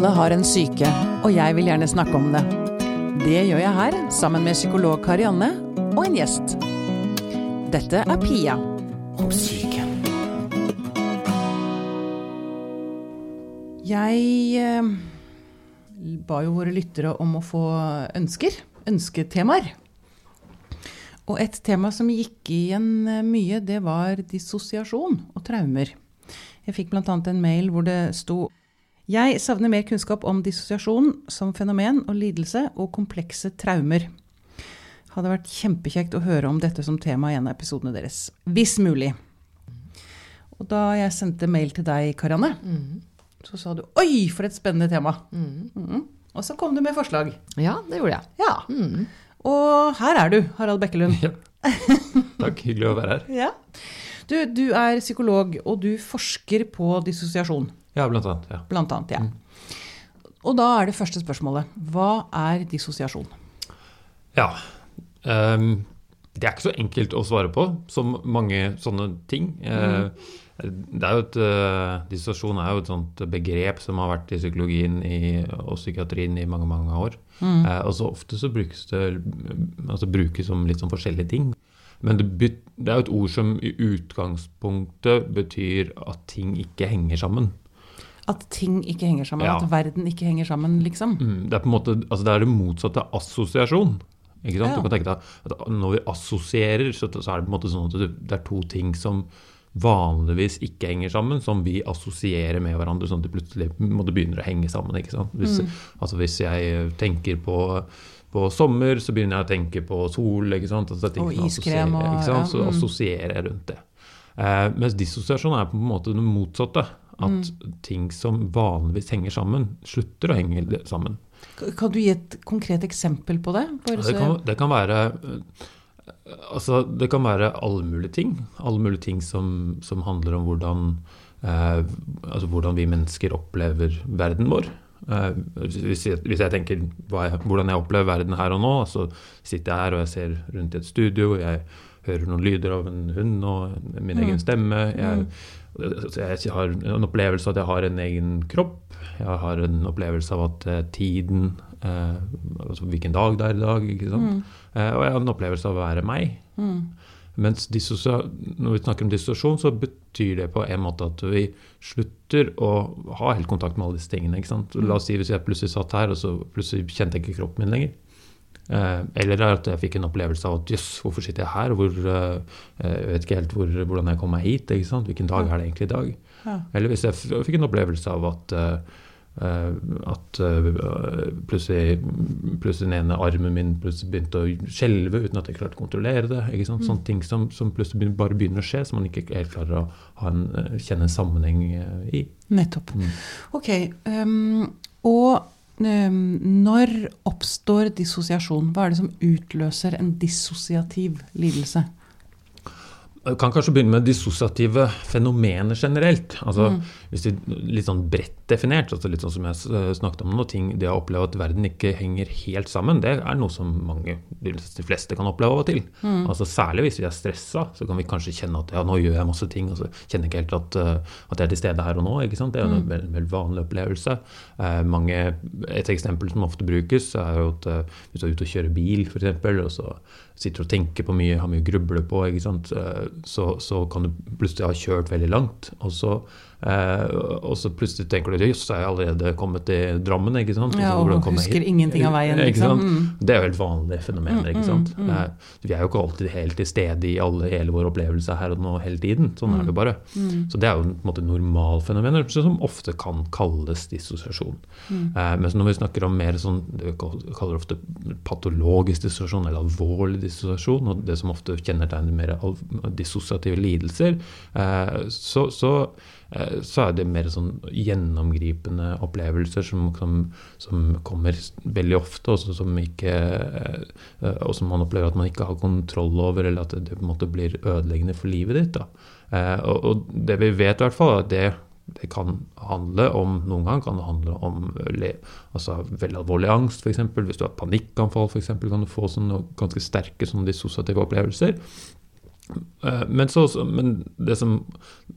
Alle har en syke, og jeg vil gjerne snakke om det. Det gjør jeg her, sammen med psykolog Karianne og en gjest. Dette er Pia om syke. Jeg eh, ba jo våre lyttere om å få ønsker, ønsketemaer. Og et tema som gikk igjen eh, mye, det var dissosiasjon og traumer. Jeg fikk bl.a. en mail hvor det sto Jeg savner mer kunnskap om dissosiasjon som fenomen og lidelse og komplekse traumer. Hadde vært kjempekjekt å høre om dette som tema i en av episodene deres. Hvis mulig. Og da jeg sendte mail til deg, Karianne, så sa du 'oi, for et spennende tema'. Mhm. Og så kom du med forslag. Ja, det gjorde jeg. Ja. Og her er du, Harald Bekkelund. Ja. Takk, hyggelig å være her. Ja. Du, du er psykolog, og du forsker på dissosiasjon, Ja, blant annet. Ja. blant annet. Ja. Og da er det første spørsmålet. Hva er dissosiasjon? ja. Um, det er ikke så enkelt å svare på, som mange sånne ting. Eh, det er jo et, eh, dissosiasjon er jo et sånt begrep som har vært i psykologien i, og psykiatrien i mange mange år. Eh, og så ofte så brukes det altså brukes som litt sånn forskjellige ting. Men det, det er jo et ord som i utgangspunktet betyr at ting ikke henger sammen. At ting ikke henger sammen, Ja. at verden ikke henger sammen, liksom. Mm, Det er på en måte, altså det er det motsatte av assosiasjon. Ikke sant? Ja. Du kan tenke deg at når vi assosierer, så, så er det på en måte sånn at det, er to ting som vanligvis ikke henger sammen, som vi assosierer med hverandre, sånn at de plutselig måtte begynner å henge sammen. Ikke sant? Hvis, altså hvis jeg tenker på, på sommer, så begynner jeg å tenke på sol. Ikke sant? Altså Og iskrem og- ikke sant? Så mm. assosierer jeg rundt det. Eh, mens dissosiasjon er på en måte det motsatte. At Mm. ting som vanligvis henger sammen, slutter å henge sammen. Kan du gi et konkret eksempel på det? Bare Det kan, det kan være eh, Altså, det kan være alle mulige ting. Alle mulige ting som, som handler om hvordan eh, Altså hvordan vi mennesker opplever verden vår. Eh, hvis, jeg, hvis jeg tenker jeg, hvordan jeg opplever verden her og nå, så sitter jeg her og jeg ser rundt i et studio, og jeg hører noen lyder av en hund og min egen stemme. Jeg, så jeg har en opplevelse av at jeg har en egen kropp. Jeg har en opplevelse av at eh, tiden eh, altså Hvilken dag det er i dag. sant? Eh, og jeg har en opplevelse av å være meg. Mens når vi snakker om dissosiasjon, så betyr det på en måte at vi slutter å ha helt kontakt med alle disse tingene. sant? La oss si hvis jeg plutselig satt her, og så plutselig kjente jeg ikke kroppen min lenger. Eh, eller at jeg fikk en opplevelse av at jøss, hvorfor sitter jeg her? Hvor, eh, jeg vet ikke helt hvor, hvordan jeg kom meg hit. Hvilken dag er det egentlig i dag? Ja. Eller hvis jeg fikk en opplevelse av at eh, at plutselig, plutselig den ene armen min begynte å skjelve uten at jeg klarte å kontrollere det. ikke sant? Sånne ting som, som plutselig bare begynner å skje, som man ikke helt klarer å ha en, kjenne en sammenheng i. Nettopp. Mm. Ok. Um, og når oppstår dissosiasjon? Hva er det som utløser en dissosiativ lidelse? Jeg kan kanskje begynne med dissosiative fenomener generelt. Altså, Mm. Hvis det er Litt sånn bredt definert, altså litt sånn som jeg snakket om nå, ting, det å oppleve at verden ikke henger helt sammen, det er noe som mange, de fleste kan oppleve av og til. Mm. Altså Særlig hvis vi er stressa, så kan vi kanskje kjenne at ja, nå gjør jeg masse ting, og så kjenner jeg ikke helt at, uh, at jeg er til stede her og nå. ikke sant? Det er jo en veldig, veldig vanlig opplevelse. Eh, mange, et eksempel som ofte brukes, er jo at eh, hvis du er ute og kjører bil, f.eks., og så sitter og tenker på mye, har mye å gruble på? Eh, så, så kan du plutselig ha kjørt veldig langt, og så, og så plutselig tenker du jøss, er jeg allerede kommet til Drammen, ikke sant? Ja, og husker ingenting av veien, Ikke liksom. Mm. Det er jo helt vanlige fenomener. ikke sant? Eh, Vi er jo ikke alltid helt til stede i alle, hele vår opplevelse her og nå hele tiden. Sånn er det jo bare. Så det er jo en måte normalfenomener som ofte kan kalles dissosiasjon. Eh, mens når vi snakker om mer sånn vi kall- kaller ofte patologisk dissosiasjon eller alvorlig dissosiasjon, og det som ofte kjennetegner mer dissosiative lidelser, eh, så, så, eh, så er det mer sånn gjennomgripende opplevelser som, som, som kommer veldig ofte, og som ikke, eh, og som man opplever at man ikke har kontroll over, eller at det, på en måte blir ødeleggende for livet ditt. Eh, og, og det vi vet i hvert fall, er at det, det kan handle om Noen gang kan det handle om altså veldig alvorlig angst, f.eks. Hvis du har panikkanfall, eksempel, kan du få sånne ganske sterke sånne dissosiative opplevelser. Eh, Men, så, men det som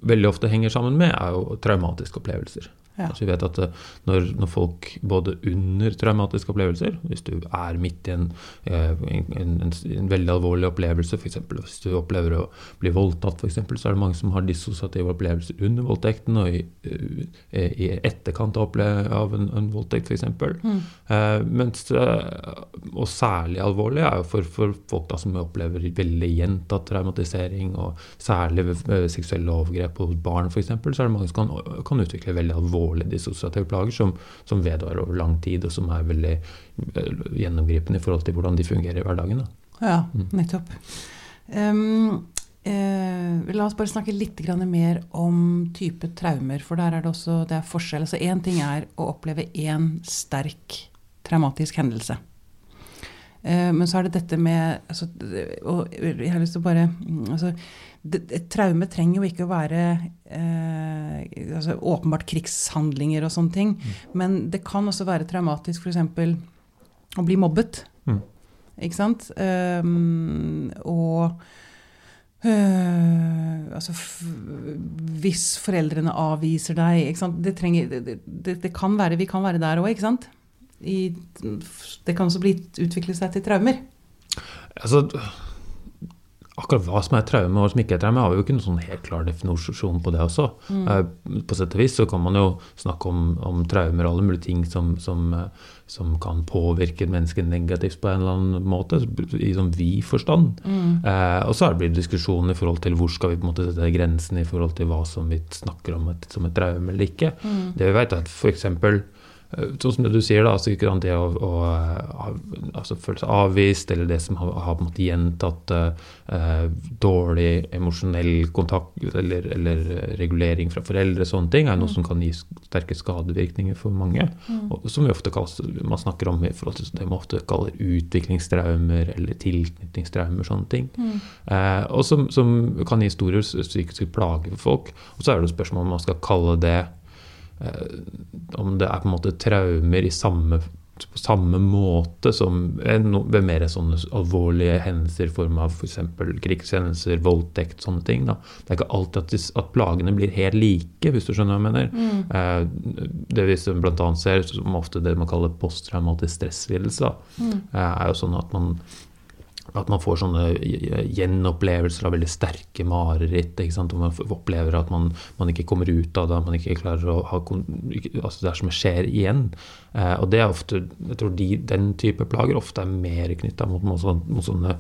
veldig ofte henger sammen med, er jo traumatiske opplevelser. Ja. Altså vi vet at eh, når, når folk både under traumatiske opplevelser, hvis du er midt i en, eh, en, en, en veldig alvorlig opplevelse, f.eks. hvis du opplever å bli voldtatt, for eksempel, så er det mange som har dissosiative opplevelser under voldtekten og i, eh, i etterkant av, en, en voldtekt, f.eks. Mm. Eh, mens, og særlig alvorlig er jo for, for folk da som opplever veldig gjentatt traumatisering, og særlig seksuelle overgrep hos barn f.eks., så er det mange som kan, kan utvikle veldig alvorlige dissosiative plager som, som vedvarer over lang tid, og som er veldig eh, gjennomgripende i forhold til hvordan de fungerer i hverdagen. Da. Ja, Mm. nettopp. Um, eh, la oss bare snakke litt mer om type traumer, for der er det også det er forskjell. Så én ting er å oppleve én sterk traumatisk hendelse. Eh, men så er det dette med altså, Og jeg har lyst til å bare altså, det, traume trenger jo ikke å være eh, altså, åpenbart krigshandlinger og sånne ting. Men det kan også være traumatisk f.eks. å bli mobbet. Mm. Ikke sant? Um, og Uh, altså Hvis foreldrene avviser deg? Det, trenger, det, det, det kan være, Vi kan være der òg, ikke sant? I, det kan også bli, utvikle seg til traumer. Altså, akkurat hva som er traume og hva som ikke er traume, har vi jo ikke noen sånn helt klar definisjon på det også. Eh, På sett og vis så kan man jo snakke om, om traumer og alle mulige ting som, som, eh, som kan påvirke et menneske negativt på en eller annen måte, i sånn vid forstand. Eh, og så er det blitt diskusjon i forhold til hvor skal vi på en måte sette grensen i forhold til hva som vi snakker om et, som et traume eller ikke. Det vi vet er at for eksempel Sånn som du sier, da, altså det å, å altså føle seg avvist, eller det som har, har på en måte gjentatt uh, dårlig emosjonell kontakt eller, eller regulering fra foreldre, sånne ting, er noe som kan gi sterke skadevirkninger for mange. Og, som vi ofte kalles, man snakker om i forhold til det man ofte kaller utviklingstraumer eller tilknytningstraumer, sånne ting. Eh, og som, som kan gi store psykiske plager for folk. Og så er det jo spørsmål om man skal kalle det eh, om det er på en måte traumer i samme, på samme måte som ved mer sånne alvorlige hendelser i form av f.eks. krigshendelser, voldtekt, sånne ting. Da. Det er ikke alltid at, de, at plagene blir helt like, hvis du skjønner hva jeg mener. Mm. det vi annet ser, som ofte det man kaller posttraumatisk stresslidelse, da, eh, er jo sånn at man at man får sånne gjenopplevelser av veldig sterke mareritt. ikke sant? Og man opplever at man, man ikke kommer ut av det, man ikke klarer å ha altså Det som skjer igjen. Eh, og det er ofte, jeg tror de, den type plager ofte er mer knytta mot, mot, sånne-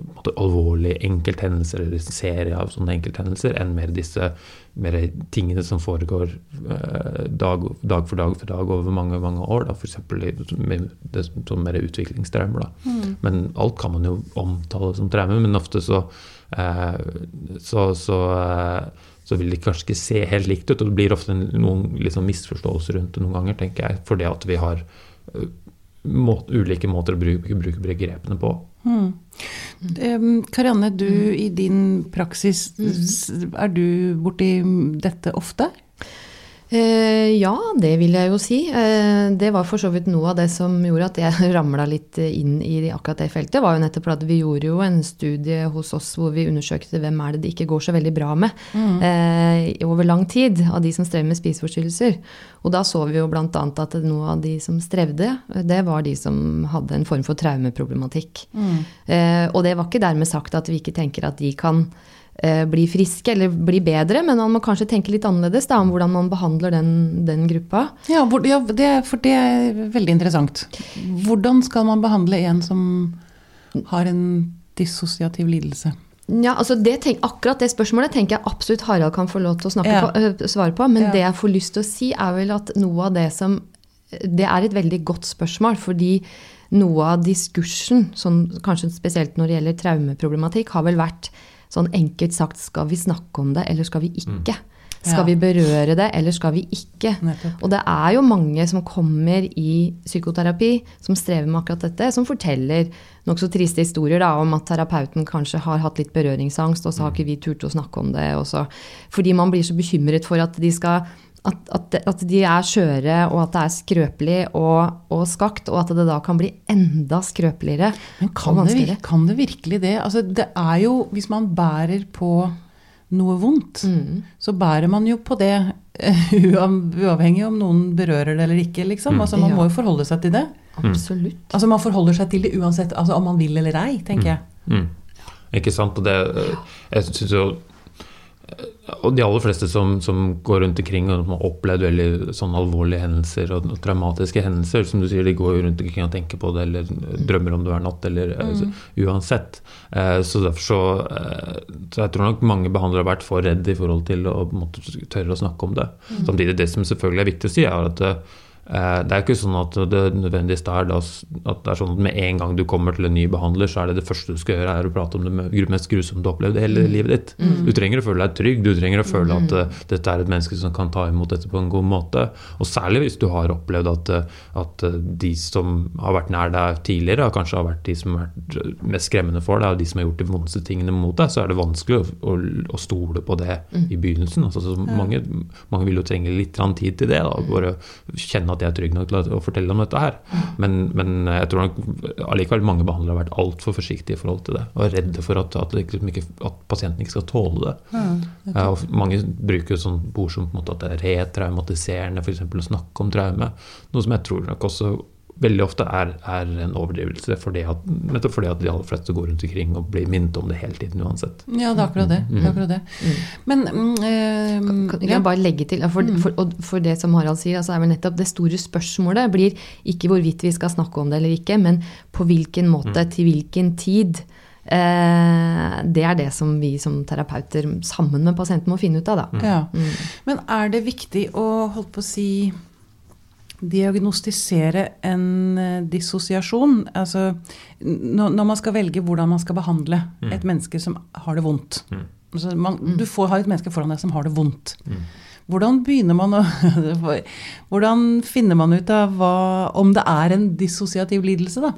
måte, alvorlige enkelthendelser eller serie av sånne enkelthendelser, enn mer disse mer tingene som foregår eh, dag, dag for dag for dag over mange mange år. F.eks. med det som som mer utviklingstraumer. da. Men alt kan man jo omtale som traume, men ofte så, eh, så, så, eh, så vil det kanskje ikke se helt likt ut. Og det blir ofte noen liksom misforståelser rundt det noen ganger, tenker jeg, fordi at vi har eh, må, ulike måter å bruke, bruke begrepene på. Mm. Um, Karianne, du i din praksis, mm. er du borti dette ofte? Eh, ja, det vil jeg jo si. Eh, det var for så vidt noe av det som gjorde at jeg ramla litt inn i akkurat det feltet. var jo nettopp at Vi gjorde jo en studie hos oss hvor vi undersøkte hvem er det det ikke går så veldig bra med eh, over lang tid av de som strever med spiseforstyrrelser. Og da så vi jo bl.a. at noe av de som strevde, det var de som hadde en form for traumeproblematikk. Eh, og det var ikke dermed sagt at vi ikke tenker at de kan bli friske eller bli bedre, men man må kanskje tenke litt annerledes da, om hvordan man behandler den, den gruppa. Ja, hvor, ja det, for det er veldig interessant. Hvordan skal man behandle en som har en dissosiativ lidelse? Ja, altså det tenk, Akkurat det spørsmålet tenker jeg absolutt Harald kan få lov til å snakke Ja. på, øh, svare på. Men Ja. det jeg får lyst til å si, er vel at noe av det som Det er et veldig godt spørsmål, fordi noe av diskursen, sånn, kanskje spesielt når det gjelder traumeproblematikk, har vel vært sånn enkelt sagt skal vi snakke om det, eller skal vi ikke? Skal Ja. vi berøre det, eller skal vi ikke? Nettopp. Og det er jo mange som kommer i psykoterapi, som strever med akkurat dette, som forteller nokså triste historier da, om at terapeuten kanskje har hatt litt berøringsangst, og så har ikke vi turt å snakke om det. Også. fordi man blir så bekymret for at de skal at, at, at de er skjøre, og at det er skrøpelig og, og skakt, og at det da kan bli enda skrøpeligere. Men kan og det, kan det virkelig det? Altså, det er jo, hvis man bærer på noe vondt, Mm. så bærer man jo på det uavhengig om noen berører det eller ikke, liksom. Mm. Altså man Ja. må jo forholde seg til det. Absolutt. Altså man forholder seg til det uansett, altså om man vil eller ei, tenker jeg. Mm. Ikke sant? Og det eh, Jeg syns jo Og de aller fleste som, som går rundt omkring og har opplevd veldig sånn alvorlige hendelser og, traumatiske hendelser, som du sier, de går rundt omkring og tenker på det eller drømmer om det hver natt, eller mm. så, uansett. Eh, så derfor så eh, Så jeg tror nok mange behandlere har vært for redde i forhold til å måtte, tørre å snakke om det. Samtidig, det som selvfølgelig er viktig å si, er at Eh, Det er ikke sånn at det nødvendigvis er at det er sånn at med en gang du kommer til en ny behandler, så er det det første du skal gjøre, er å prate om det mest grusomme du har opplevd i hele livet ditt. Du trenger å føle deg trygg, du trenger å føle at eh, dette er et menneske som kan ta imot dette på en god måte. Og særlig hvis du har opplevd at, eh, at eh, de som har vært nær deg tidligere, kanskje har vært de som har vært eh, mest skremmende for deg, og de som har gjort de vondeste tingene mot deg, så er det vanskelig å, å, å stole på det i begynnelsen. Altså, så mange, mange vil jo trenge litt tid til det, da, bare kjenne at jeg er trygg nok til å, fortelle om dette her. Men, men jeg tror nok allikevel mange behandlere har vært altfor forsiktige i forhold til det, og er redde for at, at, liksom ikke, at pasienten ikke skal tåle det. Ja, og mange bruker jo sånn ord som at det er retraumatiserende eksempel, å snakke om traume, noe som jeg tror nok også veldig ofte er, er en overdrivelse, fordi at, nettopp fordi at de aller fleste går rundt omkring og blir minnet om det hele tiden uansett. Ja, det er akkurat det. det, er akkurat det. Men mm, eh, Kan kan ja. jeg bare legge til, for, for, for det som Harald sier, altså er vel nettopp det store spørsmålet blir ikke hvorvidt vi skal snakke om det eller ikke, men på hvilken måte, til hvilken tid. Eh, det er det som vi som terapeuter sammen med pasienten må finne ut av, da. Ja. Mm. Men er det viktig å holde på å si diagnostisere en eh, dissosiasjon? Altså når man skal velge hvordan man skal behandle et menneske som har det vondt. Mm. Altså, man, du får ha et menneske foran deg som har det vondt. Mm. Hvordan begynner man å Hvordan finner man ut av hva, om det er en dissosiativ lidelse, da?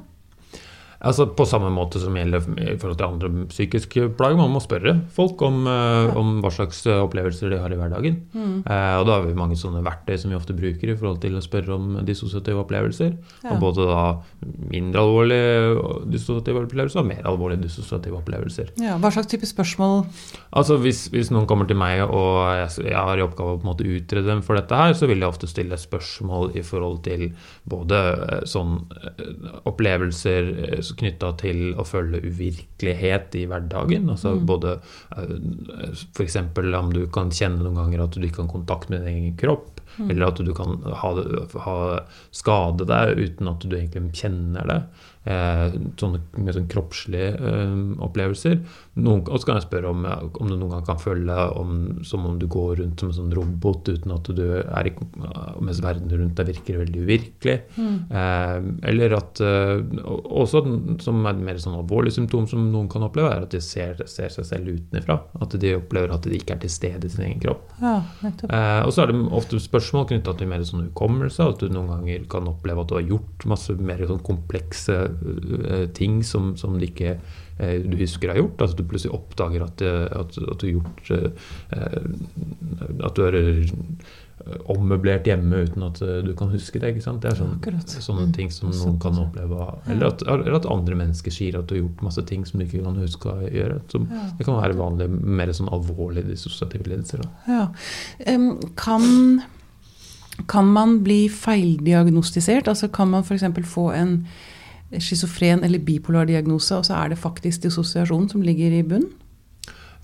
Altså På samme måte som gjelder i forhold til andre psykiske plager. Man må spørre folk om, eh, om hva slags eh, opplevelser de har i hverdagen. Eh, og Da har vi mange sånne verktøy som vi ofte bruker i forhold til å spørre om dissosiative opplevelser. Ja. Og både da mindre alvorlige dissosiative opplevelser og mer alvorlige dissosiative opplevelser. Ja, hva slags type spørsmål Altså hvis, hvis noen kommer til meg og jeg, jeg har i oppgave å på en måte utrede dem for dette her, så vil jeg ofte stille spørsmål i forhold til både eh, sånn eh, opplevelser knytta til å føle uvirkelighet i hverdagen. Altså både f.eks. om du kan kjenne noen ganger at du ikke kan kontakt med din egen kropp. Eller at du kan ha, ha skade deg uten at du egentlig kjenner det. Eh, sånne med sånne kroppslige eh, opplevelser. Noen, og så kan jeg spørre om, om du noen gang kan føle om, som om du går rundt som en sånn robot uten at du er i, mens verden rundt deg virker veldig uvirkelig. Eh, eller at eh, Også som et mer sånn alvorlig symptom som noen kan oppleve, er at de ser, ser seg selv utenfra. At de opplever at de ikke er til stede i sin egen kropp. Ja. Eh, og så er det ofte spørsmål knytta til mer sånn hukommelse. At du noen ganger kan oppleve at du har gjort masse mer sånn komplekse eh, ting som, som de ikke du husker har gjort. Altså du plutselig oppdager at, eh, at, at du har gjort eh, At du har eh, ommøblert hjemme uten at eh, du kan huske det. ikke sant? Det er sånn, Akkurat. sånne ting som Såpass, noen kan oppleve. Eller at, eller at andre mennesker sier at du har gjort masse ting som du ikke kan huske å gjøre. Som, Ja. Det kan være vanlig, mer sånn alvorlige dissosiative lidelser. Ja. Um, kan, kan man bli feildiagnostisert? Altså kan man f.eks. få en schizofren eller bipolar diagnose, og så er det faktisk dissosiasjon som ligger i bunnen?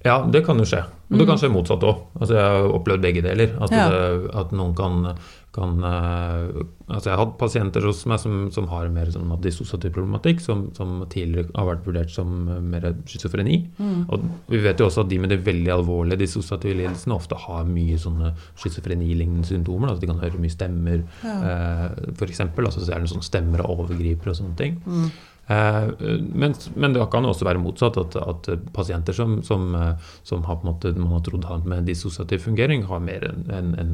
Ja, det kan jo skje. Og det kan skje motsatt òg. Altså, jeg har opplevd begge deler. At, Mm. Ja. at noen kan, kan eh, Altså, jeg har hatt pasienter hos meg som, som har mer sånn dissosiativ problematikk, som, som tidligere har vært vurdert som eh, mer schizofreni. Mm. Og vi vet jo også at de med de veldig alvorlige dissosiative lidelsene ofte har mye sånne schizofrenilignende symptomer. Altså de kan høre mye stemmer, Ja. eh, eksempel. Altså, så er det sånn stemmer og overgriper og sånne ting. Mm. Eh, men, men det kan også være motsatt, at, at pasienter som, som, eh, som har måte, man har trodd har med dissosiativ fungering, har mer en, en, en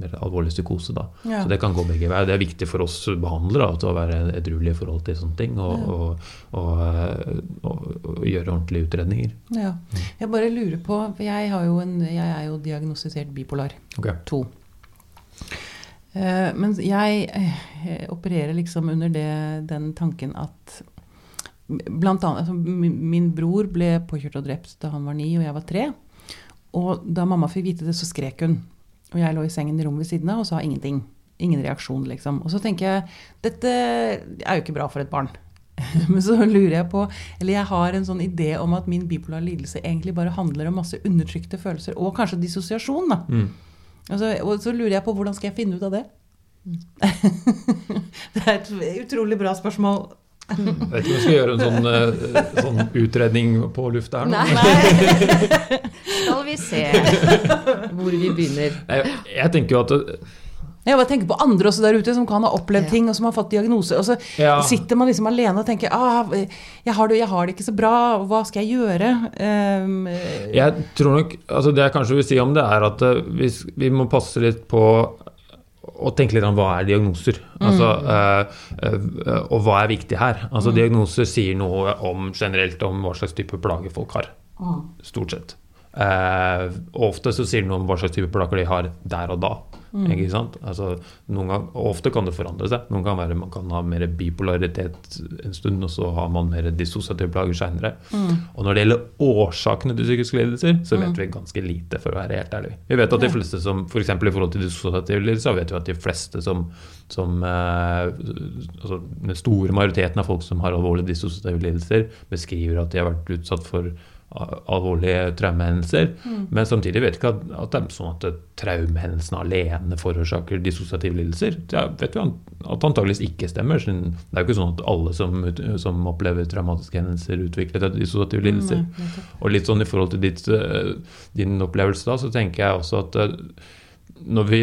mer alvorlig psykose. Ja. Så det kan gå begge veier. Det er viktig for oss behandlere da, å være edruelige i forhold til sånne ting, og, Ja. og, og, eh, og, gjøre ordentlige utredninger. Ja. Jeg bare lurer på Jeg, en, jeg er jo diagnostisert bipolar okay. 2. Eh, men jeg eh, opererer liksom under det, den tanken at Blant annet, altså, min, bror ble påkjørt og drept da han var ni og jeg var tre. Og da mamma fikk vite det, så skrek hun. Og jeg lå i sengen i rommet ved siden av og sa ingenting. Ingen reaksjon, liksom. Og så tenker jeg dette er jo ikke bra for et barn. Men så lurer jeg på Eller jeg har en sånn idé om at min bipolare lidelse egentlig bare handler om masse undertrykte følelser, og kanskje dissosiasjon, da. Mm. Altså, og så lurer jeg på hvordan skal jeg finne ut av det? det er et utrolig bra spørsmål. Jeg vet ikke om vi skal gjøre en sånn, eh, sånn utredning på lufta her nå. Nei. Skal vi se hvor vi begynner. Jeg, jeg tenker jo at Jeg bare tenker på andre også der ute som kan ha opplevd Ja. ting, og som har fått diagnose. Og så Ja. sitter man liksom alene og tenker ah, jeg, har det, 'Jeg har det ikke så bra. Hva skal jeg gjøre?' Um, Jeg tror nok, altså Det jeg kanskje vil si om det, er at eh, vi, vi må passe litt på å tenke litt om hva er diagnoser. Altså, mm. øh, øh, og hva er viktig her. Altså Diagnoser sier noe om generelt om hva slags type plager folk har. Stort sett. Eh, ofte så sier det noe om hva slags type plager de har der og da. Ikke sant? Altså, noen gang, ofte kan det forandre seg. Noen kan være, Man kan ha mer bipolaritet en stund, og så har man mer dissosiative plager seinere. Og når det gjelder årsakene til psykiske lidelser, så vet vi ganske lite, for å være helt ærlig. Vi vet at de fleste som, for i forhold til dissosiative lidelser, vet vi at de fleste som, som eh, altså Den store majoriteten av folk som har alvorlige dissosiative lidelser, beskriver at de har vært utsatt for alvorlige traumehendelser. Men samtidig vet ikke at, at det er sånn at traumehendelsene alene forårsaker dissosiative lidelser. Det vet vi at antageligvis ikke stemmer. Det er jo ikke sånn at alle som, som opplever traumatiske hendelser, utvikler dissosiative lidelser. Og litt sånn i forhold til ditt, eh, din opplevelse da, så tenker jeg også at eh, når vi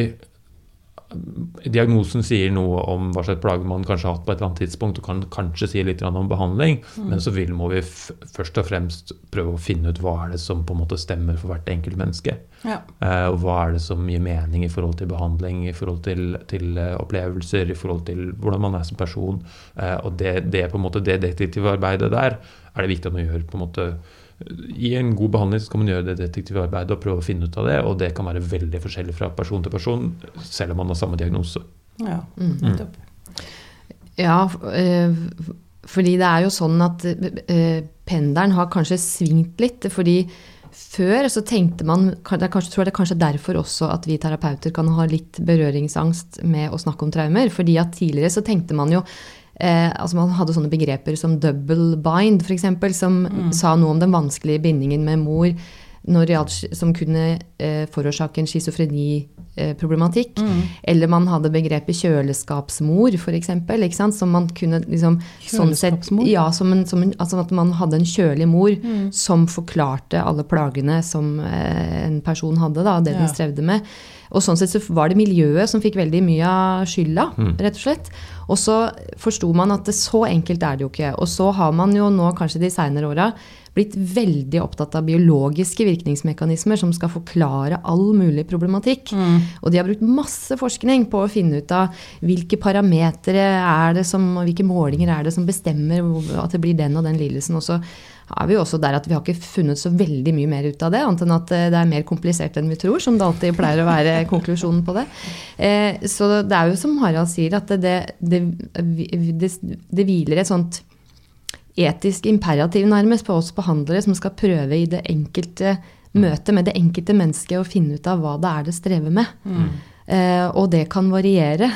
Diagnosen sier noe om hva slags plager man kanskje har hatt på et eller annet tidspunkt, og kan kanskje si litt om behandling, men så vil, må vi først og fremst prøve å finne ut hva er det som på en måte stemmer for hvert enkelt menneske. ja. Uh, og hva er det som gir mening i forhold til behandling, i forhold til, til uh, opplevelser, i forhold til hvordan man er som person. Uh, og det, det, på en måte, det detektivarbeidet der er det viktig at man gjør på en måte i en god behandling skal man gjøre det detektive arbeidet og prøve å finne ut av det, og det kan være veldig forskjellig fra person til person, selv om man har samme diagnose. ja. Mm. Ja, eh, fordi det er jo sånn at eh, pendelen har kanskje svingt litt. Fordi før så tenkte man kanskje, tror det er kanskje derfor også at vi terapeuter kan ha litt berøringsangst med å snakke om traumer. Fordi at tidligere så tenkte man jo eh, altså Man hadde sånne begreper som double bind, f.eks., som sa noe om den vanskelige bindingen med mor når det som kunne eh, forårsake en schizofreniproblematikk. Eller man hadde begrepet kjøleskapsmor, f.eks. Som man kunne liksom sånn sett? Ja, som en, som en, altså at man hadde en kjølig mor som forklarte alle plagene som eh, en person hadde, da, det Ja. den strevde med. Og sånn sett så var det miljøet som fikk veldig mye av skylda, rett og slett. Og så forsto man at det, så enkelt er det jo ikke. Og så har man jo nå kanskje de seinere åra blitt veldig opptatt av biologiske virkningsmekanismer som skal forklare all mulig problematikk. Og de har brukt masse forskning på å finne ut av hvilke parametere er det som, og hvilke målinger er det som bestemmer at det blir den og den lidelsen. Og så er vi også der at vi har ikke funnet så veldig mye mer ut av det, annet enn at eh, det er mer komplisert enn vi tror, som det alltid pleier å være konklusjonen på det. Eh, så det er jo som Harald sier, at det, det, det, det hviler et sånt etisk imperativ nærmest på oss behandlere som skal prøve i det enkelte møtet med det enkelte mennesket å finne ut av hva det er det strever med. Eh, og det kan variere.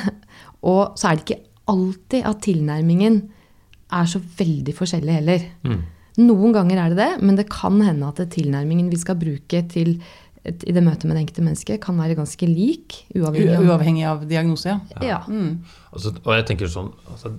Og så er det ikke alltid at tilnærmingen er så veldig forskjellig heller. Mm. Noen ganger er det det, men det kan hende at tilnærmingen vi skal bruke til i det møtet med det enkelte mennesket, kan være ganske lik. Uavhengig U av uavhengig av diagnose, ja. ja. Mm. Altså, og jeg tenker sånn altså,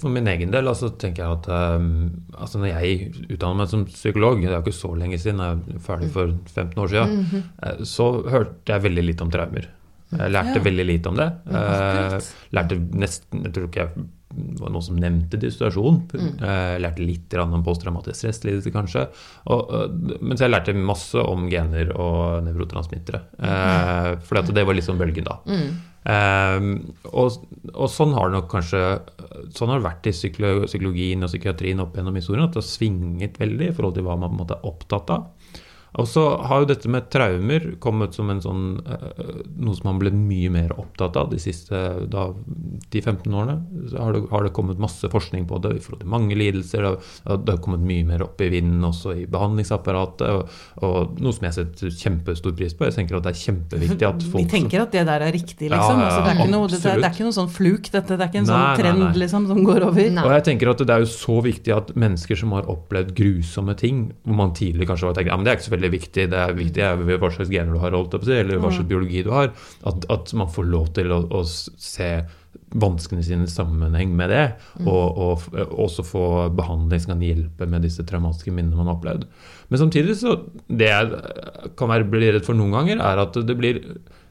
for min egen del altså, tenker jeg at um, altså, når jeg utdannet meg som psykolog, det er jo ikke så lenge siden, jeg er ferdig for 15 år siden, eh, så hørte jeg veldig lite om traumer. Jeg lærte Ja. veldig lite om det. Ja, akkurat. lærte nesten Jeg tror ikke jeg var noen som nevnte dissosiasjon. Jeg lærte litt om posttraumatisk stresslidelse, kanskje. Og, eh, mens jeg lærte masse om gener og nevrotransmittere. Mm. For det var liksom bølgen da. Eh, og, og sånn har det nok kanskje Sånn har det vært i psykologien og psykiatrien opp gjennom historien, at det har svinget veldig i forhold til hva man på en måte er opptatt av. Og så har jo dette med traumer kommet som en sånn, uh, noe som man ble mye mer opptatt av de siste 10-15 årene. Så har det, har det, kommet masse forskning på det i forhold til mange lidelser. Det har, det har kommet mye mer opp i vinden også i behandlingsapparatet. Og, og, noe som jeg setter kjempestor pris på. Jeg tenker at det er kjempeviktig at folk Vi tenker at det der er riktig, liksom. Ja, ja, altså, det, er noe, det, er, det, er ikke noe, sånn fluk, dette. Det er ikke en sånn nei, trend nei, nei. Liksom, som går over. Og jeg tenker at det er jo så viktig at mennesker som har opplevd grusomme ting, hvor man tidligere kanskje har tenkt ja, men det er ikke så veldig viktig, det er viktig er hva slags gener du har, eller hva slags mm. biologi du har, at, at man får lov til å, å se vanskene sine i sammenheng med det, mm. og, og, også få behandling som kan hjelpe med disse traumatiske minnene man har opplevd. Men samtidig så Det jeg kan være bli redd for noen ganger, er at det blir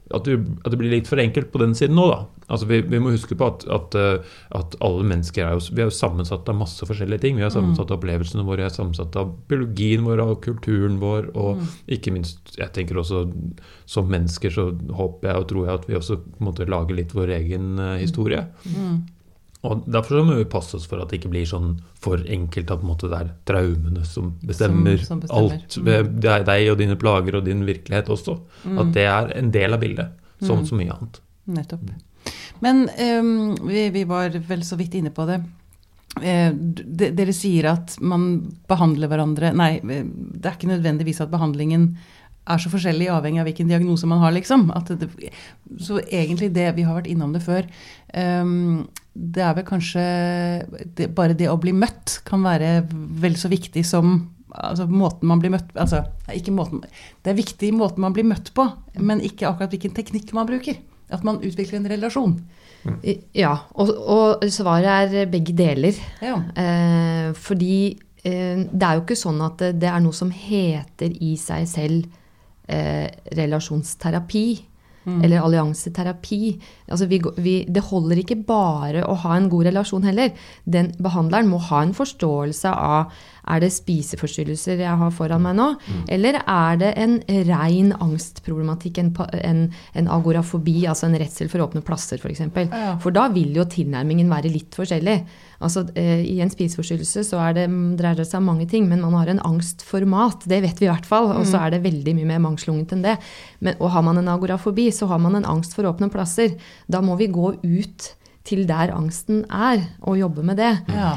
at, du, at, det blir litt for enkelt på den siden nå, da. Altså vi, vi må huske på at, at, eh, at, alle mennesker er jo, vi er jo sammensatt av masse forskjellige ting. Vi er sammensatt av opplevelsene våre, vi er sammensatt av biologien vår, av kulturen vår, og mm. ikke minst jeg tenker også som mennesker så håper jeg og tror jeg at vi også måtte lage litt vår egen uh, historie. Mm. Og Derfor så må vi passe oss for at det ikke blir sånn for enkelt at det er traumene som bestemmer, som, som bestemmer. alt ved mm. deg og dine plager og din virkelighet også. Mm. At det er en del av bildet, som mm. så mye annet. Nettopp. Men um, vi, vi, var vel så vidt inne på det. Eh, dere sier at man behandler hverandre Nei, det er ikke nødvendigvis at behandlingen er så forskjellig avhengig av hvilken diagnose man har, liksom. Det, så egentlig det Vi har vært innom det før. Um, det er vel kanskje det, Bare det å bli møtt kan være vel så viktig som altså, måten man blir møtt altså, ikke måten, Det er viktig måten man blir møtt på, men ikke akkurat hvilken teknikk man bruker. At man utvikler en relasjon. Ja, og, og svaret er begge deler. Ja. Eh, fordi eh, det er jo ikke sånn at det, det er noe som heter i seg selv eh, relasjonsterapi. Mm. Eller allianseterapi. Altså vi, vi, det holder ikke bare å ha en god relasjon heller. Den behandleren må ha en forståelse av er det spiseforstyrrelser jeg har foran meg nå, mm. eller er det en rein angstproblematikk, en, en, en, agorafobi, altså en redsel for åpne plasser f.eks. For, ja. for da vil jo tilnærmingen være litt forskjellig. Altså, eh, I en spiseforstyrrelse så det, dreier det seg om mange ting, men man har en angst for mat. Det vet vi i hvert fall. Og så mm. er det veldig mye mer mangslungent enn det. Men, og har man en agorafobi, så har man en angst for åpne plasser. Da må vi gå ut til der angsten er, og jobbe med det. Ja.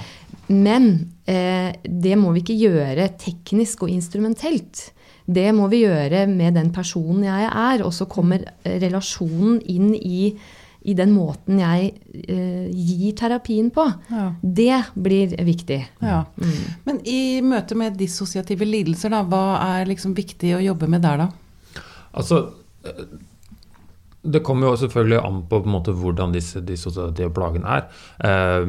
Men eh, det må vi ikke gjøre teknisk og instrumentelt. Det må vi gjøre med den personen jeg er. Og så kommer relasjonen inn i i den måten jeg eh, gir terapien på. Ja. Det blir viktig. Ja. Mm. Men i møte med dissosiative lidelser, da, hva er liksom viktig å jobbe med der, da? Altså, det kommer jo selvfølgelig an på, på måte, hvordan disse dissosiative plagene er. Eh,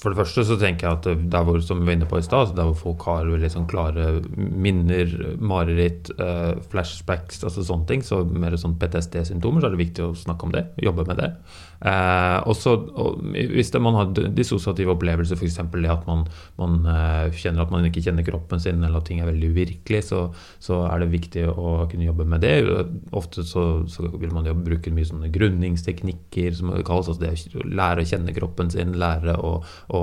for det første så tenker jeg at der hvor, som vi var inne på i sted, der hvor folk har veldig sånn klare minner, mareritt, eh, flashbacks, altså sånne ting, så mer sånn PTSD-symptomer, så er det viktig å snakke om det, jobbe med det. Eh, også, og hvis det, man har dissosiative opplevelser, f.eks. det at man, man eh, kjenner at man ikke kjenner kroppen sin, eller at ting er veldig uvirkelig, så, så, er det viktig å kunne jobbe med det. Ofte så, så vil man jo bruke mye sånne grunningsteknikker, som det kalles. Altså det å lære å kjenne kroppen sin, lære å, å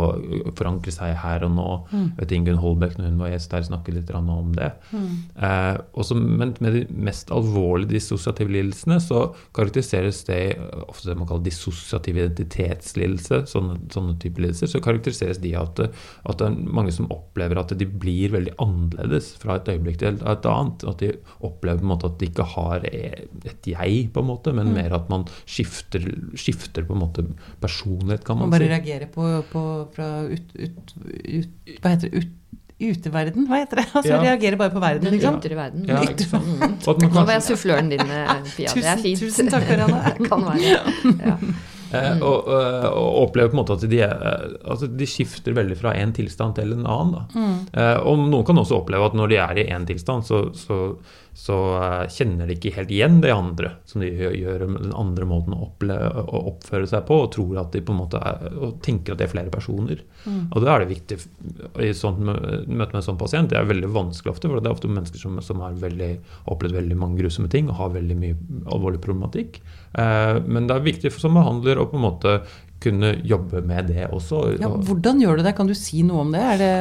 forankre seg her og nå. Mm. vet Ingunn Holbæk, når hun var gjest her, snakket litt om det. Mm. Eh, også, men med de mest alvorlige dissosiative lidelsene så karakteriseres det ofte det man kaller dissosiativ identitetslidelse, sånne, sånne typer lidelser, så karakteriseres de at, at det er mange som opplever at de blir veldig annerledes fra et øyeblikk til et annet. At de opplever på en måte at de ikke har et jeg, på en måte, men mm mer at man skifter, skifter, på en måte personlighet, kan man, man bare si. reagerer på, på fra ut, ut, ut, Hva heter det? uteverden, hva heter det? Altså ja. reagerer bare på verden, liksom. Den ytre verden. Ja, mm. Nå var jeg suffløren din, Pia. Pia. Det er fint. Tusen takk, Karianne. kan være. Ja. Eh, mm. og, eh, og, opplever på en måte at de, eh, altså de skifter veldig fra en tilstand til en annen. Mm. Eh, og noen kan også oppleve at når de er i én tilstand, så, så, så uh, kjenner de ikke helt igjen det andre som de gjør den andre måten å, oppføre seg på, og tror at de på en måte er, og tenker at det er flere personer. Mm. Og da er det viktig i sånt møte med en sånn pasient. Det er veldig vanskelig ofte, for det er ofte mennesker som, som har veldig, opplevd veldig mange grusomme ting og har veldig mye alvorlig problematikk. Eh, men det er viktig for som behandler å på en måte kunne jobbe med det også. Ja, hvordan gjør du det? Kan du si noe om det? Er det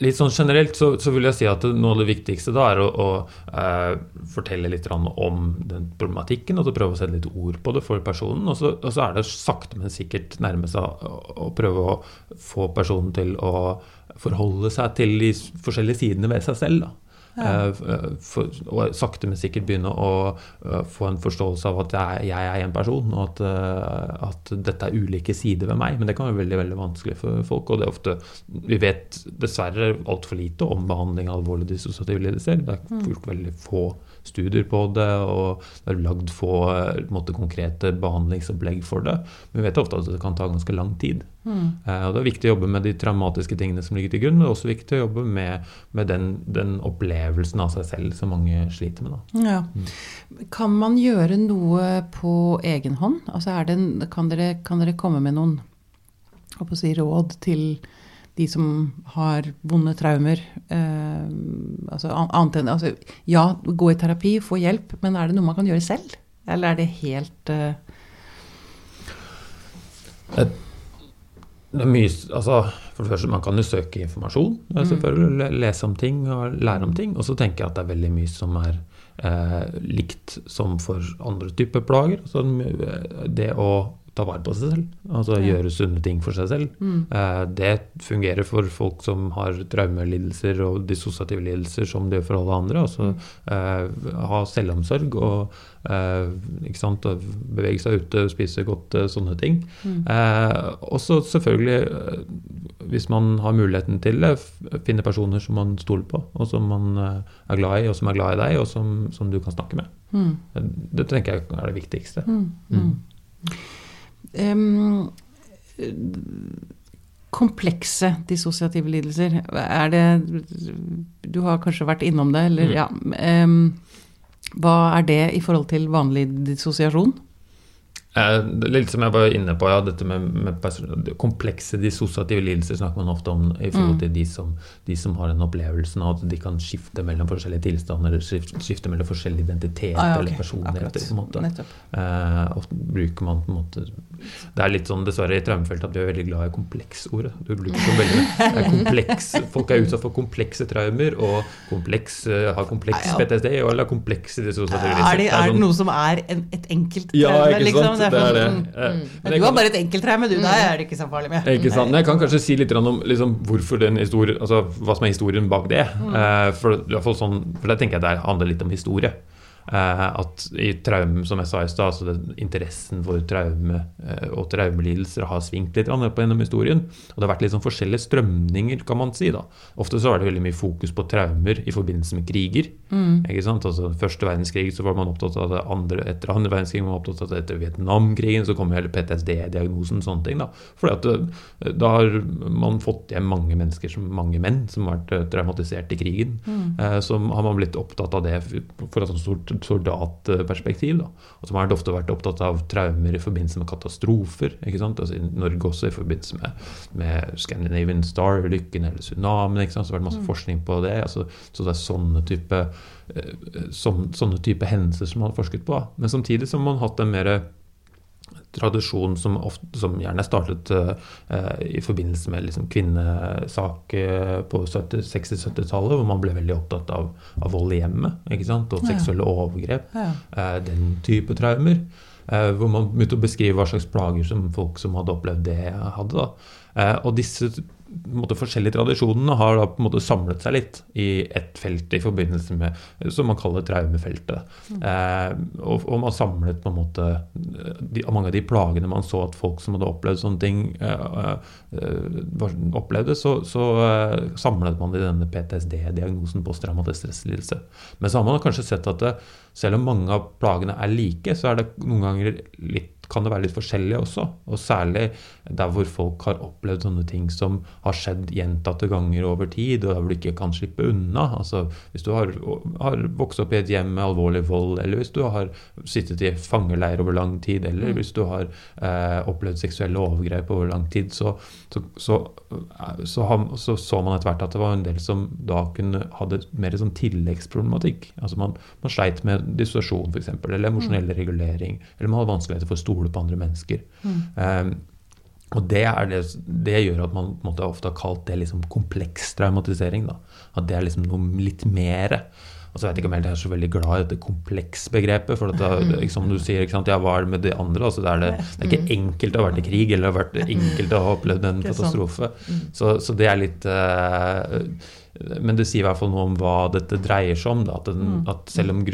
Litt sånn generelt så, så, vil jeg si at noe av det viktigste da er å, å eh, fortelle litt om den problematikken, og så prøve å sette litt ord på det for personen. Og så, og så er det sakte, men sikkert nærme seg å, å prøve å få personen til å forholde seg til de forskjellige sidene ved seg selv. da. Ja. Eh, for, og sakte, men sikkert begynne å uh, få en forståelse av at jeg, jeg er en person, og at, at, dette er ulike sider ved meg. Men det kan være veldig veldig vanskelig for folk. Og det er ofte Vi vet dessverre altfor lite om behandling av alvorlige dissosiative lidelser. Det er mm. veldig få studier på det, og det er lagd få måte, konkrete behandlingsopplegg for det. Men vi vet ofte at det kan ta ganske lang tid. Mm. Uh, og Det er viktig å jobbe med de traumatiske tingene som ligger til grunn, men det er også viktig å jobbe med, med den, den, opplevelsen av seg selv som mange sliter med. Ja. Mm. Kan man gjøre noe på egen hånd? Altså en, kan, dere, kan, dere, komme med noen si, råd til de som har vonde traumer? Eh, altså, annet enn, altså, ja, gå i terapi, få hjelp, men er det noe man kan gjøre selv? Eller er det helt eh... Et det er mye, altså, for det første, Man kan jo søke informasjon, mm. selvfølgelig, lese om ting og lære om ting. Og så tenker jeg at det er veldig mye som er eh, likt som for andre typer plager. Altså, det å ta vare på seg selv, altså ja. gjøre sunne ting for seg selv. Mm. Eh, det fungerer for folk som har traumelidelser og dissosiative lidelser som det gjør for alle andre. Altså mm. eh, ha selvomsorg og Eh, sant? Bevege seg ute, spise godt, eh, sånne ting. Mm. Eh, og så selvfølgelig, hvis man har muligheten til det, finne personer som man stoler på, og som man er glad i, og som er glad i deg, og som, som du kan snakke med. Mm. Det tenker jeg er det viktigste. Mm. Komplekse dissosiative lidelser, er det Du har kanskje vært innom det, eller mm. ja. Hva er det i forhold til vanlig dissosiasjon? Eh, litt som jeg var inne på, ja, dette med, med komplekse dissosiative lidelser snakker man ofte om i forhold mm. de som, de som har den opplevelsen av at de kan skifte mellom forskjellige tilstander, skifte, skifte mellom forskjellige identiteter ah, ja, okay. eller personligheter. på en måte. Eh, ofte bruker man på en måte Det er litt sånn dessverre i traumefeltet at vi er veldig glad i kompleksordet. Du bruker så veldig er kompleks, Folk er utsatt for komplekse traumer og kompleks, uh, har kompleks PTSD eller komplekse dissosiative lidelser. Er det, er det sånn- noe som er en, et enkelt traume, Ja, liksom? Det er det. Mm, mm. Men du har bare et enkelttraume, du. Da er det ikke så farlig med. Ikke sant. Men jeg kan kanskje si litt om liksom, hvorfor den historien, altså hva som er historien bak det. Mm. Uh, for, sånn, for det tenker jeg det handler litt om historie. Eh, at i traume, som jeg sa i stad, altså interessen for traume eh, og traumelidelser har svingt litt på gjennom historien. Og det har vært litt sånn forskjellige strømninger, kan man si. da. Ofte så er det veldig mye fokus på traumer i forbindelse med kriger. Mm. ikke sant? Altså Første verdenskrig så var man opptatt av det andre etter andre verdenskrig, man var opptatt av det etter Vietnamkrigen, så kom hele PTSD-diagnosen, sånne ting. da. Fordi at eh, da har man fått hjem mange mennesker, som, mange menn, som har vært traumatisert i krigen. Mm. Eh, så har man blitt opptatt av det for et sånt stort soldatperspektiv. Da. Og som har ofte vært opptatt av traumer i forbindelse med katastrofer. ikke sant? Altså I Norge også i forbindelse med, med Scandinavian Star-ulykken eller tsunamien. ikke sant? Så har det vært masse mm. forskning på det. Altså, så det er sånne type, eh, sånne, sånne type hendelser som man har forsket på. Men samtidig har man hatt en mer tradisjon som, ofte, som gjerne startet uh, i forbindelse med liksom, kvinnesak uh, på 60-70-tallet, hvor man ble veldig opptatt av, av vold i hjemmet ikke sant? og seksuelle ja. overgrep. Ja. Uh, den type traumer. hvor man begynte å beskrive hva slags plager som folk som hadde opplevd det, hadde. Da. og disse måte, forskjellige tradisjonene har da på en måte samlet seg litt i ett felt i forbindelse med som man kaller traumefeltet. Mm. Eh, og, og, man samlet på en måte de, mange av de plagene man så at folk som hadde opplevd sånne ting, eh, eh, opplevde, så, så eh, samlet man det i denne PTSD-diagnosen, posttraumatisk stresslidelse. Men så har man kanskje sett at det, selv om mange av plagene er like, så er det noen ganger litt kan det være litt forskjellig også. Og særlig der hvor folk har opplevd sånne ting som har skjedd gjentatte ganger over tid, og der hvor du ikke kan slippe unna. Altså Hvis du har, har vokst opp i et hjem med alvorlig vold, eller hvis du har sittet i fangeleir over lang tid, eller mm. hvis du har eh, opplevd seksuelle overgrep over lang tid, så så, så, så, så, så man etter hvert at det var en del som da kunne hadde mer sånn tilleggsproblematikk. Altså man, man sleit med dissosiasjon f.eks., eller emosjonell mm. regulering, eller man hadde vanskeligheter for å stole på andre mennesker. Mm. Um, Og det, det, det, gjør at man måte, ofte har kalt det liksom kompleks traumatisering. Da. At det er liksom noe litt mere. Og så vet jeg ikke om jeg er så veldig glad i dette kompleksbegrepet. For det, mm. som du sier, ja, hva er det med de andre? Altså, det, er det, det, er ikke enkelt å ha vært i krig eller vært enkelt å ha opplevd en katastrofe. Mm. Så, så, det er litt uh, Men det sier i hvert fall noe om hva dette dreier seg om. At, den, mm. at, selv om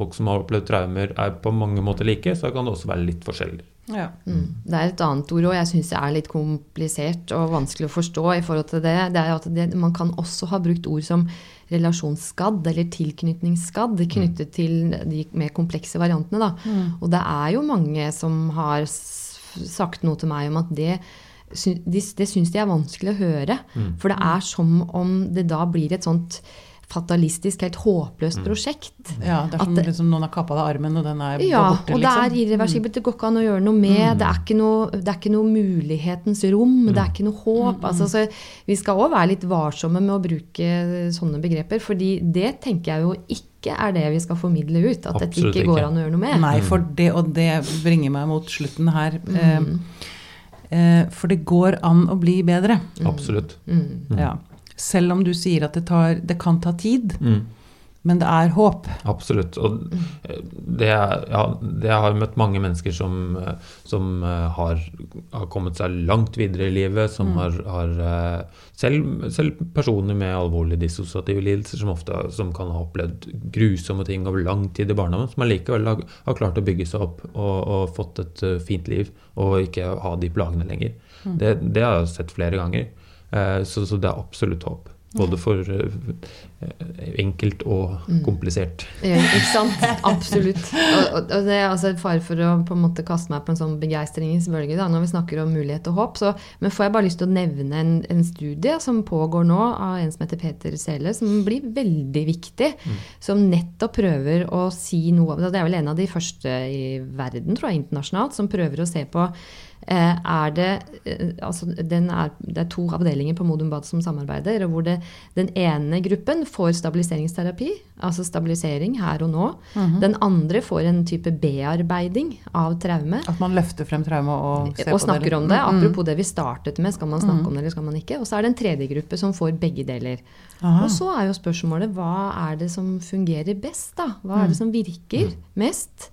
folk som har opplevd traumer er på mange måter like, så kan det også være litt forskjellig. Ja. Mm. Det er et annet ord òg jeg syns er litt komplisert og vanskelig å forstå i forhold til det. Det er at det, man kan også ha brukt ord som relasjonsskadd eller tilknytningsskadd knyttet til de mer komplekse variantene. Da. Mm. Og det er jo mange som har sagt noe til meg om at det det syns de er vanskelig å høre. Mm. For det er som om det da blir et sånt fatalistisk, helt håpløst mm. prosjekt. Ja, det er som liksom noen har kappa deg armen, og den er ja, borte, liksom. Ja, og det er liksom. irreversibelt. Det går ikke an å gjøre noe med. Mm. Det, er ikke noe, det er ikke noe mulighetens rom. Mm. Det er mm. ikke noe håp. Mm. Altså, så vi skal òg være litt varsomme med å bruke sånne begreper, fordi det tenker jeg jo ikke er det vi skal formidle ut. At Absolutt dette ikke går an å gjøre noe med. Nei, for det, og det bringer meg mot slutten her. Mm. Eh, for det går an å bli bedre. Absolutt. Ja. Selv om du sier at det, tar, det kan ta tid. Mm. Men det er håp. Absolutt. Og det, ja, det har møtt mange mennesker som, som eh, har, har, kommet seg langt videre i livet. Som mm. har, har eh, selv, selv, personer med alvorlige dissosiative lidelser, som ofte som kan ha opplevd grusomme ting over lang tid i barndommen, som allikevel har, har, klart å bygge seg opp og, og, fått et eh, fint liv og ikke ha de plagene lenger. Mm. Det, det har jeg sett flere ganger. Eh, så, så, det er absolutt håp. Både for eh, enkelt og mm. komplisert. Ja, ikke sant? Absolutt. Og, og, det er altså fare for å på en måte kaste meg på en sånn begeistringens bølge da, når vi snakker om mulighet og håp. Så, men får jeg bare lyst til å nevne en, en, studie som pågår nå av en som heter Peter Sele, som blir veldig viktig. Mm. Som nettopp prøver å si noe Det er vel en av de første i verden, tror jeg, internasjonalt, som prøver å se på er det, eh, altså er, det er to avdelinger på Modum Bad som samarbeider. hvor det, Den ene gruppen får stabiliseringsterapi, altså stabilisering her og nå. Mm -hmm. Den andre får en type bearbeiding av traume. At man løfter frem traume og ser og på snakker om det. Mhm. Apropos det vi startet med, skal man snakke mm. om det eller skal man ikke? Og så er det en tredje gruppe som får begge deler. Aha. Og så er jo spørsmålet hva er det som fungerer best, da? Hva er det mhm. som virker mhm. mest?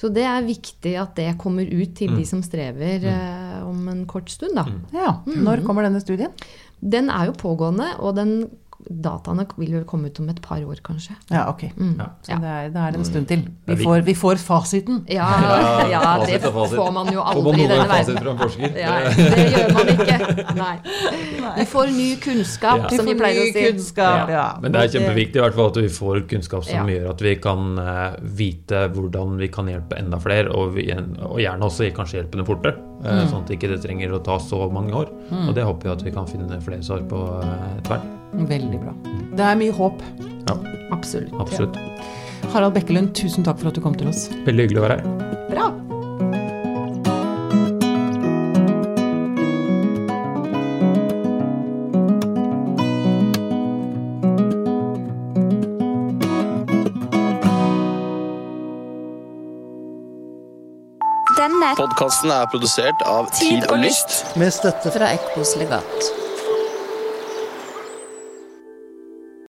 Så det er viktig at det kommer ut til de mm. som strever mm. eh, om en kort stund. Da. Mm. Ja, Når kommer denne studien? Den er jo pågående, og den dataene vil vel komme ut om et par år, kanskje. Ja, ok. Mm. Ja. Så det er, det er, en stund til. Vi får, vi får fasiten. Ja, ja, det får man jo aldri i denne verden. Ja, det gjør man ikke. Nei. Vi får ny kunnskap, som vi pleier å si. Kunnskap, Men det er kjempeviktig i hvert fall at vi får kunnskap som gjør at vi kan uh, vite hvordan vi kan hjelpe enda flere, og, vi, og gjerne også kanskje hjelpe dem fortere. Mm. Sånn at det ikke trenger å ta så mange år. Mm. Og det håper vi at vi kan finne flere svar på uh, etter hvert. Veldig bra. Det er mye håp. Ja, absolutt. absolutt. Ja. Harald Bekkelund, tusen takk for at du kom til oss. Veldig hyggelig å være her. Bra. Denne podkasten er produsert av Tid og Lyst. Med støtte fra Ekkos legat.